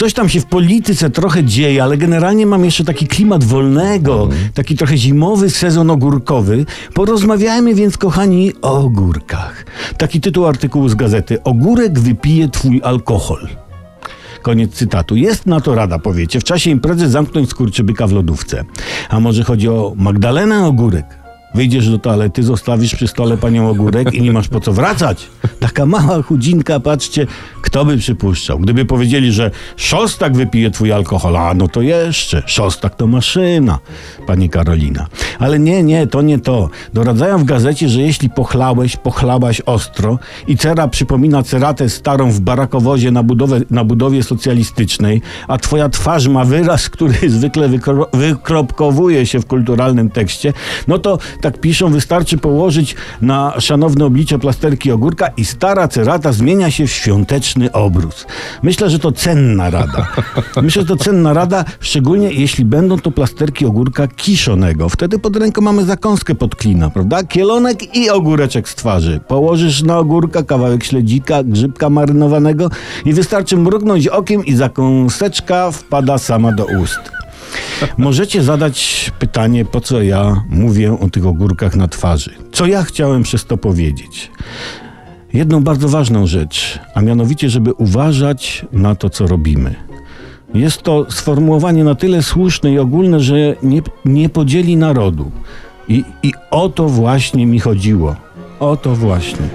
Coś tam się w polityce trochę dzieje, ale generalnie mam jeszcze taki klimat wolnego, taki trochę zimowy sezon ogórkowy. Porozmawiajmy więc, kochani, o ogórkach. Taki tytuł artykułu z gazety. Ogórek wypije twój alkohol. Koniec cytatu. Jest na to rada, powiecie. W czasie imprezy zamknąć skurczybyka w lodówce. A może chodzi o Magdalenę Ogórek? Wyjdziesz do toalety, zostawisz przy stole panią ogórek i nie masz po co wracać. Taka mała chudzinka, patrzcie, kto by przypuszczał. Gdyby powiedzieli, że szostak wypije twój alkohol, a no to jeszcze, szostak to maszyna, pani Karolina. Ale nie, nie, to nie to. Doradzają w gazecie, że jeśli pochlałeś, pochlałaś ostro i cera przypomina ceratę starą w barakowozie na, budowę, na budowie socjalistycznej, a twoja twarz ma wyraz, który zwykle wykro, wykropkowuje się w kulturalnym tekście, no to tak piszą, wystarczy położyć na szanowne oblicze plasterki ogórka i stara cerata zmienia się w świąteczny obrus. Myślę, że to cenna rada. Myślę, że to cenna rada, szczególnie jeśli będą to plasterki ogórka kiszonego. Wtedy pod ręką mamy zakąskę pod klina, prawda? Kielonek i ogóreczek z twarzy. Położysz na ogórka kawałek śledzika, grzybka marynowanego i wystarczy mrugnąć okiem i zakąseczka wpada sama do ust. Możecie zadać pytanie, po co ja mówię o tych ogórkach na twarzy. Co ja chciałem przez to powiedzieć? Jedną bardzo ważną rzecz, a mianowicie, żeby uważać na to, co robimy. Jest to sformułowanie na tyle słuszne i ogólne, że nie, nie podzieli narodu. I, I o to właśnie mi chodziło. O to właśnie.